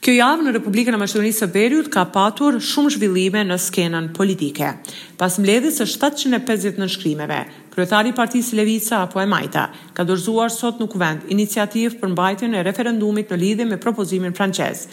Kjo javë në Republikën e Maqedonisë së Veriut ka patur shumë zhvillime në skenën politike. Pas mbledhjes së shtatëqind e pesëdhjetë nënshkrimeve, kryetari i partisë Levica apo e Majta ka dorëzuar sot në Kuvend iniciativë për mbajtjen e referendumit në lidhje me propozimin francez.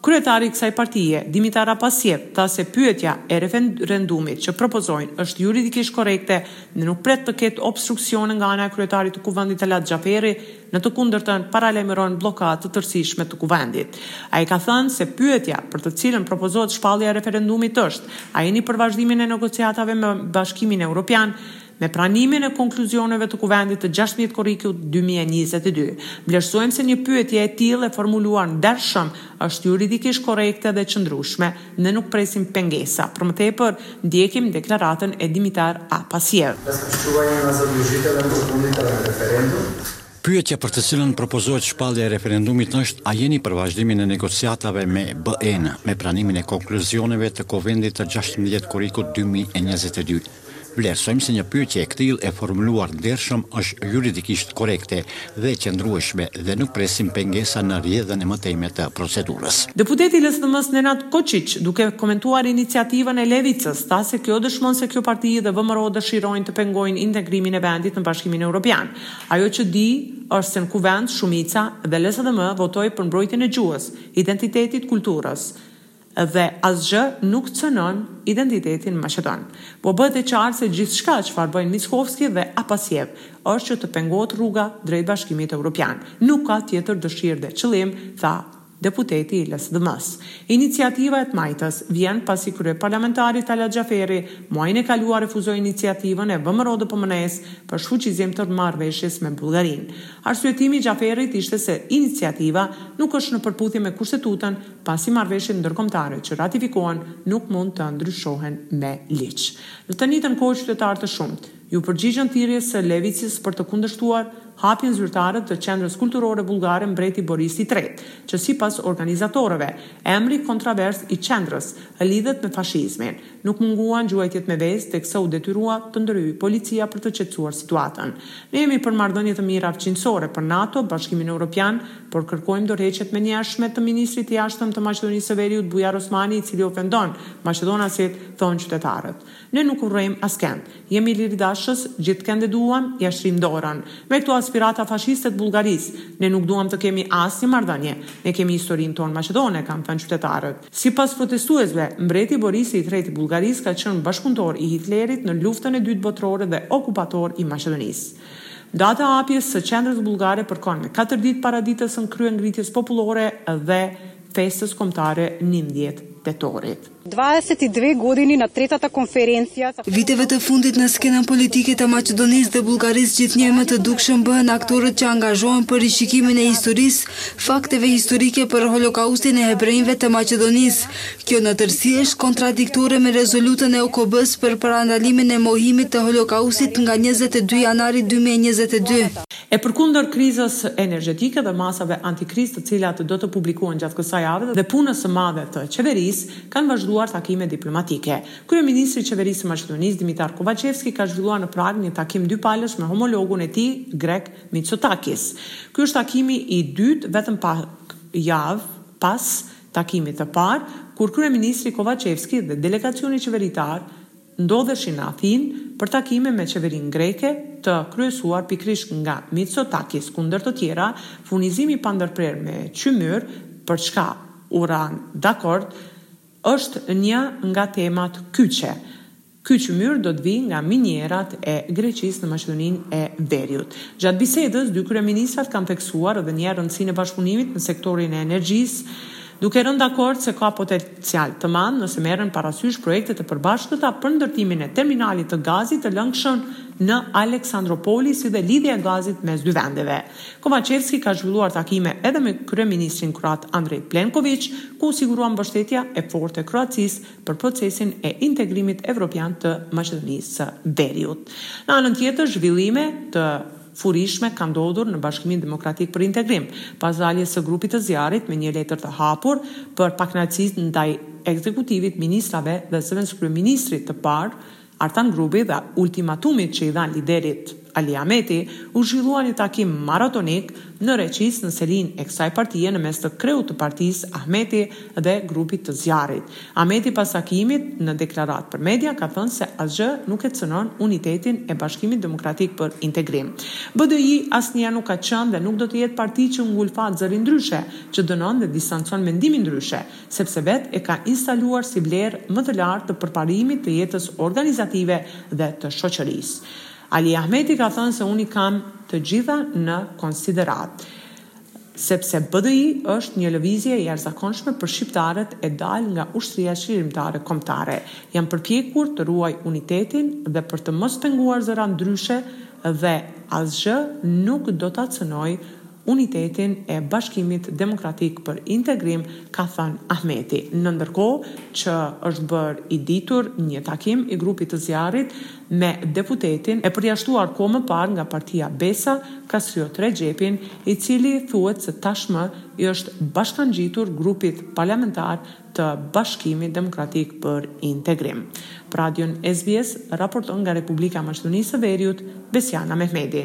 Kryetari i kësaj partie, Dimitar Apasiev, tha se pyetja e referendumit që propozojnë është juridikisht korrekte dhe nuk pret të ketë obstruksione nga ana e kryetarit të Kuvendit Talat Xhaferi, në të kundërtën paralajmëron bllokadë të tërësishme të Kuvendit. Ai ka thënë se pyetja për të cilën propozohet shpallja e referendumit është, a jeni për vazhdimin e negociatave me Bashkimin Evropian, Me pranimin e konkluzioneve të Kuvendit të gjashtëmbëdhjetë korrikut dy mijë e njëzet e dy, vlerësojmë se një pyetje e tillë e formuluar ndershëm është juridikisht korrekte dhe qëndrueshme dhe nuk presim pengesa. Për më tepër, ndjekim deklaratën e Dimitar Apasiev. Pyetja për të cilën propozohet shpallja e referendumit është a jeni për vazhdimin e negociatave me BE-në, me pranimin e konkluzioneve të Kuvendit të gjashtëmbëdhjetë korrikut dy mijë e njëzet e dy. Vlerësojmë se një pyetje e këtillë e formuluar ndershëm është juridikisht korrekte dhe e qëndrueshme dhe nuk presim pengesa në rrjedhën e mëtejme të procedurës. Deputeti i LSDM-së Nenad Kociq, duke komentuar iniciativën e Levicës, tha se kjo dëshmon se kjo parti dhe VMRO dëshirojnë të pengojnë integrimin e vendit në Bashkimin Europian. Ajo që di është se në Kuvend shumica dhe LSDM votoi për mbrojtjen e gjuhës, identitetit, kulturës. Dhe asgjë nuk cënon identitetin maqedon. Po bëhet e qartë se gjithçka çfarë bëjnë Mickoski dhe Apasiev është që të pengohet rruga drejt Bashkimit Evropian. Nuk ka tjetër dëshirë dhe qëllim, tha deputeti i LSDM-së. Iniciativa e të majtës vjen pasi kryeparlamentari Talat Xhaferi muajin e kaluar refuzoi iniciativën e VMRO-DPMNE-së për shfuqizim të marrëveshjes me Bullgarinë. Arsyetimi i Xhaferit ishte se iniciativa nuk është në përputhje me Kushtetutën pasi marrëveshjet ndërkombëtare që ratifikohen nuk mund të ndryshohen me ligj. Në të njëjtën kohë qytetarë të shumtë, iu përgjigjën thirrjes së Levicës për të kundërshtuar hapjen zyrtare të Qendrës Kulturore Bullgare Mbreti Boris i Tretë, që sipas organizatorëve, emri kontravers i qendrës, lidhet me fashizmin. Nuk munguan gjuajtjet me vezë, teksa u detyrua të ndërhyjë policia për të qetësuar situatën. Ne jemi për marrëdhënie të mira fqinjësore, për NATO, Bashkimin Europian, por kërkojmë dorëheqje të menjëhershme të ministrit të Jashtëm të Maqedonisë së Veriut, Bujar Osmani, i cili ofendon maqedonasit, thonë qytetarët. Ne nuk urrejmë askend. Jemi liridashës, gjithkend e duam, ia shtrimë dorën. Me këto aspirata fashiste të Bullgarisë, ne nuk duam të kemi asnjë marrëdhënie. Ne kemi historinë tonë maqedone, kanë thënë qytetarët. Sipas protestuesve, mbreti Boris i tretë i Bullgarisë ka qenë bashkëpunëtor i Hitlerit në Luftën e Dytë Botërore dhe okupator i Maqedonisë. Data e hapjes së qendrës bullgare përkon me katër ditë para ditës së kryengritjes popullore dhe festës kombëtare njëmbëdhjetë tetorit. Viteve të fundit në skenën politike të Maqedonisë dhe Bullgarisë gjithnjë e më të dukshëm bëhen aktorët që angazhohen për rishikimin e historisë Fakteve historike për Holokaustin e hebrenjve të Maqedonisë. Kjo në tërësi është kontradiktore me rezolutën e OKB-së për parandalimin e mohimit të Holokaustit nga njëzet e dy janari dy mijë e njëzet e dy. E përkundër krizës energjetike dhe masave antikrizë të cilat do të publikohen gjatë kësaj jave dhe punës së madhe të qeverisë, kanë vazhduar takime diplomatike. Kryeministri i Qeverisë së Maqedonisë, Dimitar Kovaçevski ka zhvilluar në Pragë një takim dypalësh me homologun e tij grek, Mitsotakis. Ky është takimi i dytë vetëm pak javë pas takimit të parë, kur kryeministri Kovaçevski dhe delegacioni qeveritar ndodheshin në Athinë për takime me qeverinë greke, të kryesuar pikërisht nga Mitsotakis, ku ndër të tjera, furnizimi i pandërprerë me qymyr, për çka u ranë dakord, është një nga temat kyçe. Ky qymyr do të vijë nga minierat e Greqisë në Maqedoninë e Veriut. Gjatë bisedës, dy kryeministrat kanë theksuar edhe një herë rëndësinë e bashkëpunimit në sektorin e energjisë, duke rënë dakord se ka potencial të madh nëse merren parasysh projektet e përbashkëta për ndërtimin e terminalit të gazit të lëngshëm në Aleksandropoli si dhe lidhja e gazit mes dy vendeve. Kovaçevski ka zhvilluar takime edhe me kryeministrin kroat Andrej Plenkoviq, ku u sigurua mbështetja e fortë e Kroacisë për procesin e integrimit evropian të Maqedonisë së Veriut. Në anën tjetër, zhvillime të furishme kanë ndodhur në Bashkimin Demokratik për Integrim, pas daljes së grupit të zjarrit me një letër të hapur për pakënaqësi ndaj ekzekutivit, ministrave dhe zëvendëskryeministrit të parë Artan Grubi dhe ultimatumit që i dhanë liderit Ali Ahmeti, u zhvillua një takim maratonik në Reçicë në selinë e kësaj partie në mes të kreut të partisë Ahmeti dhe grupit të zjarrit. Ahmeti pas takimit në deklaratë për media ka thënë se asgjë nuk e cënon unitetin e Bashkimit Demokratik për Integrim. BDI asnjëherë nuk ka qenë dhe nuk do të jetë parti që ngulfat zërin ndryshe, që dënon dhe distancon mendimin ndryshe, sepse vetë e ka instaluar si vlerë më të lartë të përparimit të jetës organizative dhe të shoqërisë. Ali Ahmeti ka thënë se unë i kam të gjitha në konsideratë, sepse BDI është një lëvizje e jashtëzakonshme për shqiptarët e dalë nga ushtria çlirimtare kombëtare. Jam përpjekur të ruaj unitetin dhe për të mos penguar zëra ndryshe dhe asgjë nuk do ta cënojë unitetin e Bashkimit Demokratik për Integrim, ka thënë Ahmeti. Në ndërkohë që është bërë i ditur një takim i grupit të zjarrit me deputetin e përjashtuar kohë më parë nga partia Besa, Kastriot Rexhepin, i cili thuhet se tashmë i është bashkangjitur grupit parlamentar të Bashkimit Demokratik për Integrim. Për radion SBS raporton nga Republika e Maqedonisë së Veriut, Besiana Mehmedi.